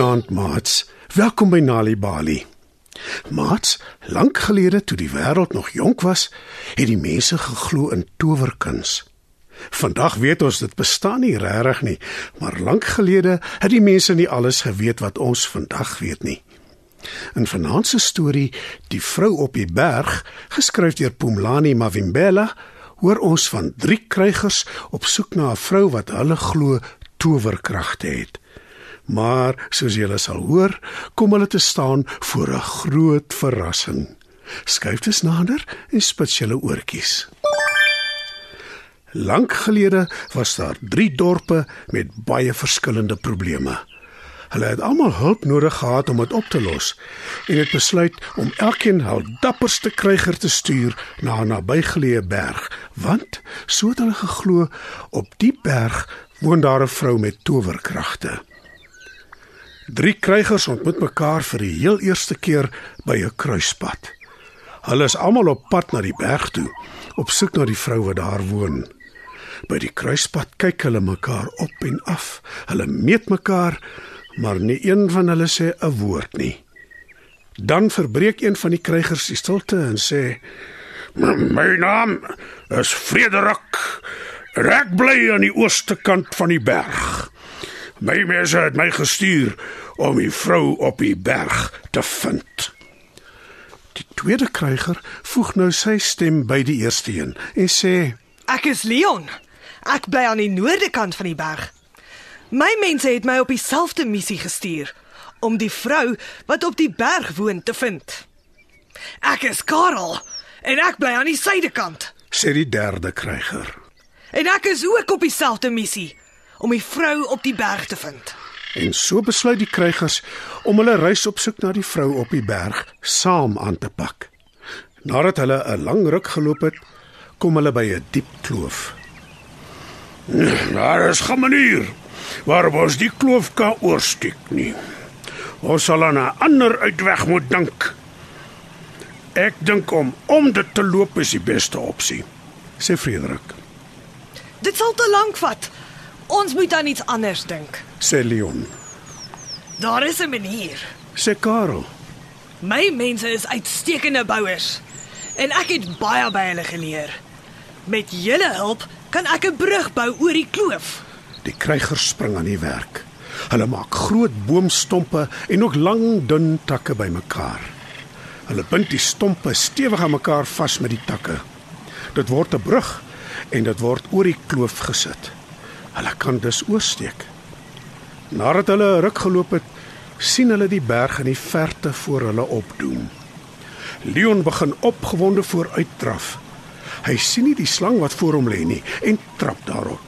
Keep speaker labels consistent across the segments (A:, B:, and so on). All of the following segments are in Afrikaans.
A: Goeienaand, maats. Welkom by Nali Bali. Maats, lank gelede toe die wêreld nog jonk was, het die mense geglo in towerkuns. Vandag weet ons dit bestaan nie regtig nie, maar lank gelede het die mense nie alles geweet wat ons vandag weet nie. In vanaand se storie, Die vrou op die berg, geskryf deur Pumlani Mavimbela, hoor ons van drie krygers op soek na 'n vrou wat hulle glo towerkragte het. Maar soos julle sal hoor, kom hulle te staan voor 'n groot verrassing. Skuif dus nader en spits julle oortjies. Lank gelede was daar 3 dorpe met baie verskillende probleme. Hulle het almal hulp nodig gehad om dit op te los en het besluit om elkeen hul dapperste kryger te stuur na 'n nabygeleë berg, want so het hulle geglo op die berg woon daar 'n vrou met towerkragte. Drie krygers ontmoet mekaar vir die heel eerste keer by 'n kruispunt. Hulle is almal op pad na die berg toe, op soek na die vrou wat daar woon. By die kruispunt kyk hulle mekaar op en af. Hulle meet mekaar, maar nie een van hulle sê 'n woord nie. Dan verbreek een van die krygers die stilte en sê: "My naam is Frederik. Ek bly aan die ooste kant van die berg." My mense het my gestuur om die vrou op die berg te vind. Die tweede kryger voeg nou sy stem by die eerste een en sê:
B: Ek is Leon. Ek bly aan die noorde kant van die berg. My mense het my op dieselfde missie gestuur om die vrou wat op die berg woon te vind. Ek is Karel en ek bly aan die suidekant.
A: sê die derde kryger.
B: En ek is ook op dieselfde missie om die vrou op die berg te vind.
A: En so besluit die krygers om hulle reis op soek na die vrou op die berg saam aan te pak. Nadat hulle 'n lang ruk geloop het, kom hulle by 'n diep kloof. Daar is 'n manier waarop ons die kloof kan oorsteek nie. Ons sal aan 'n ander uitweg moet dink. Ek dink om om dit te loop is die beste opsie, sê Frederik.
B: Dit sal te lank vat. Ons moet aan iets anders dink.
A: Sê Leon.
B: Daar is 'n manier.
A: Sê Karel.
B: My mense is uitstekende bouers en ek het baie by hulle geleer. Met julle hulp kan ek 'n brug bou oor die kloof.
A: Die krygers spring aan die werk. Hulle maak groot boomstompe en ook lang dun takke bymekaar. Hulle bind die stompe stewig aan mekaar vas met die takke. Dit word 'n brug en dit word oor die kloof gesit. Hulle kan dus oorsteek. Nadat hulle 'n ruk geloop het, sien hulle die berg in die verte voor hulle opdoem. Leon begin opgewonde vooruitdraf. Hy sien nie die slang wat voor hom lê nie en trap daarop.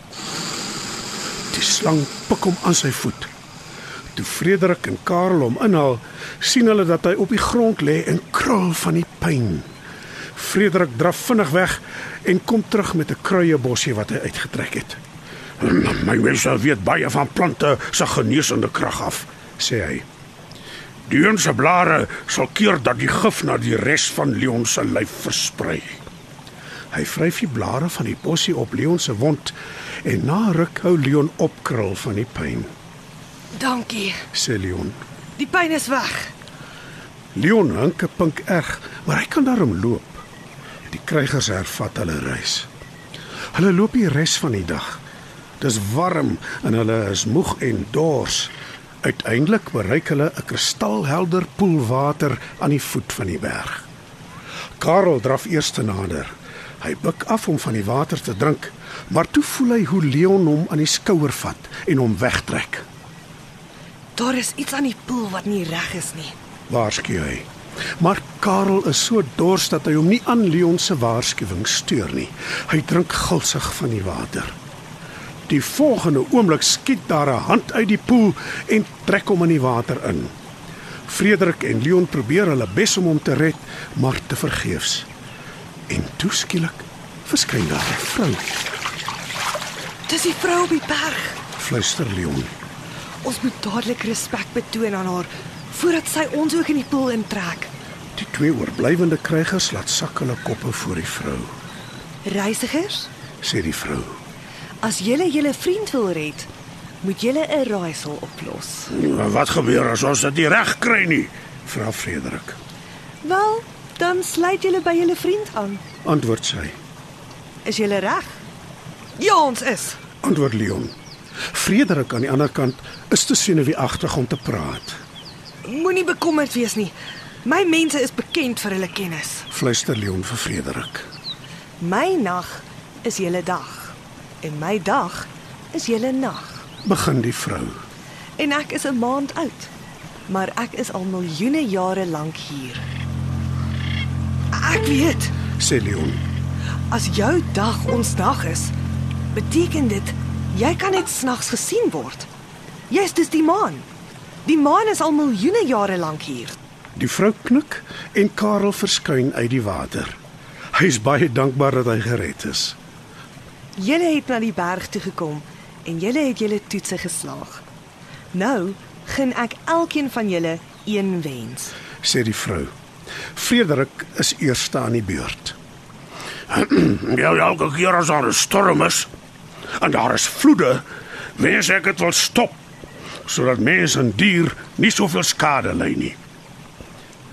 A: Die slang pik hom aan sy voet. Toe Frederik en Karel hom inhaal, sien hulle dat hy op die grond lê en krul van die pyn. Frederik draf vinnig weg en kom terug met 'n kruiebossie wat hy uitgetrek het. My mense weet baie van plante se genesende krag af, sê hy. Die ense blare sal keer dat die gif na die res van Leon se lyf versprei. Hy vryf die blare van die bossie op Leon se wond en na ruk hou Leon opkrul van die pyn,
B: Dankie.
A: sê Leon.
B: Die pyn is weg.
A: Leon hinke pink erg, maar hy kan daarom loop. Die krygers hervat hulle reis. Hulle loop die res van die dag. Dis warm en hulle is moeg en dors. Uiteindelik bereik hulle 'n kristalhelder poel water aan die voet van die berg. Karel draf eers nader. Hy buig af om van die water te drink, maar toe voel hy hoe Leon hom aan die skouer vat en hom wegtrek.
B: Daar is iets aan die poel wat nie reg is nie.
A: waarsku hy. Maar Karel is so dors dat hy hom nie aan Leon se waarskuwing steur nie. Hy drink gulsig van die water. Die volgende oomblik skiet daar 'n hand uit die poel en trek hom in die water in. Frederik en Leon probeer hulle bes om hom te red, maar te vergeefs. En toe skielik verskyn daar 'n vrou,
B: Dis die vrou op die berg.
A: fluister Leon.
B: Ons moet dadelik respek betoon aan haar voordat sy ons ook in die poel intrek.
A: Die twee oorblywende krygers laat sak hulle koppe voor die vrou,
B: Reisigers,
A: sê die vrou.
B: As julle julle vriend wil red, moet julle 'n raaisel oplos.
A: Wat gebeur as ons dit nie reg kry nie? Vra Frederik.
B: Wel, dan sluit julle by julle vriend aan.
A: Antwoord sy.
B: Is julle reg? Ja, ons is.
A: Antwoord Leon. Frederik aan die ander kant is te senuweeagtig om te praat.
B: Moenie bekommerd wees nie. My mense is bekend vir hulle kennis.
A: Fluister Leon vir Frederik.
B: My nag is julle dag en my dag is julle nag.
A: Begin die vrou.
B: En ek is 'n maand oud, maar ek is al miljoene jare lank hier. Ek weet,
A: Sê Leon.
B: as jou dag ons dag is, beteken dit jy kan net snags gesien word. Jy's dis die maan. Die maan is al miljoene jare lank hier.
A: Die vrou knik en Karel verskyn uit die water. Hy is baie dankbaar dat hy gered is.
B: Julle het na die berg toe gekom en julle het julle toetse geslaag. Nou gun ek elkeen van julle een wens.
A: Sê die vrou. Frederik is eerste aan die beurt. Ja, elke keer as daar 'n storm is en daar is vloede, wens ek dit wil stop sodat mense en dier nie soveel skade ly nie.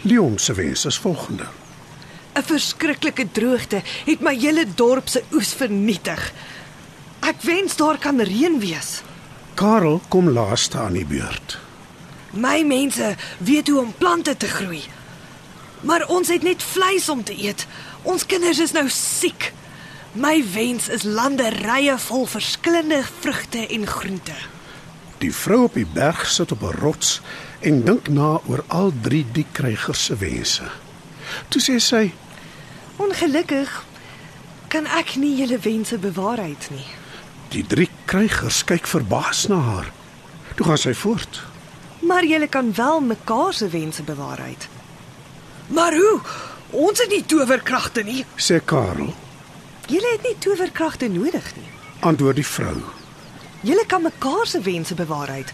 A: Leon se wens is volgende.
B: 'n Verskriklike droogte het my hele dorp se oes vernietig. Ek wens daar kan reën wees.
A: Karel kom laaste aan die beurt.
B: My mense weet hoe om plante te groei. Maar ons het net vleis om te eet. Ons kinders is nou siek. My wens is landerye vol verskillende vrugte en groente.
A: Die vrou op die berg sit op 'n rots en dink na oor al drie die krygers se wense. Toe sê sy:
B: Ongelukkig kan ek nie julle wense bewaarheid nie.
A: "Die drie krygers kyk verbaas na haar." Toe gaan sy voort.
B: Maar julle kan wel mekaar se wense bewaarheid. Maar hoe? Ons het nie towerkragte nie.
A: Sê Karel,
B: Julle het nie towerkragte nodig nie.
A: antwoord die vrou.
B: Julle kan mekaar se wense bewaarheid.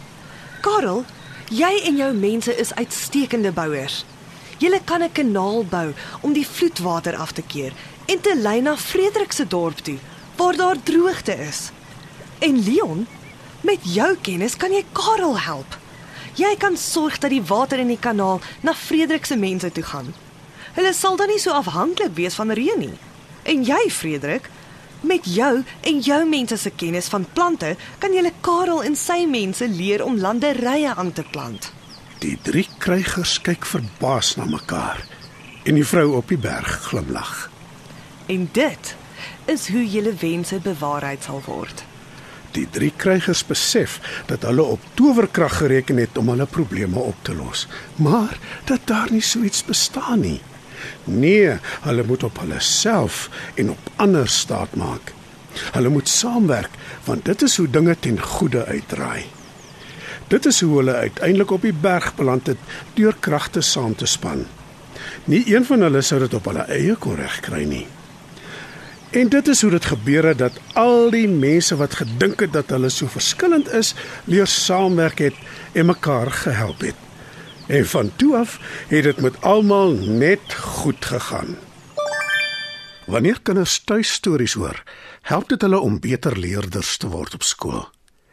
B: Karel, jy en jou mense is uitstekende bouers. Julle kan 'n kanaal bou om die vloedwater af te keer en te lei na Frederik se dorp toe waar daar droogte is. En Leon, met jou kennis kan jy Karel help. Jy kan sorg dat die water in die kanaal na Frederik se mense toe gaan. Hulle sal dan nie so afhanklik wees van reën nie. En jy, Frederik, met jou en jou mense se kennis van plante, kan jy Karel en sy mense leer om landerye aan te plant.
A: Die drie krygers kyk verbaas na mekaar en die vrou op die berg glimlag.
B: En dit is hoe julle wense bewaarheid sal word.
A: Die drie krygers besef dat hulle op towerkrag gereken het om hulle probleme op te los, maar dat daar nie so iets bestaan nie. Nee, hulle moet op hulle self en op ander staat maak. Hulle moet saamwerk want dit is hoe dinge ten goeie uitdraai. Dit is hoe hulle uiteindelik op die berg beland het deur kragte saam te span. Nie een van hulle sou dit op hulle eie kon regkry nie. En dit is hoe dit gebeur het dat al die mense wat gedink het dat hulle so verskillend is, leer saamwerk het en mekaar gehelp het. En van toe af het dit met almal net goed gegaan. Wanneer kinders tuistories hoor, help dit hulle om beter leerders te word op skool.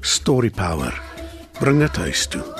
A: Story Power. Bring dit huis toe.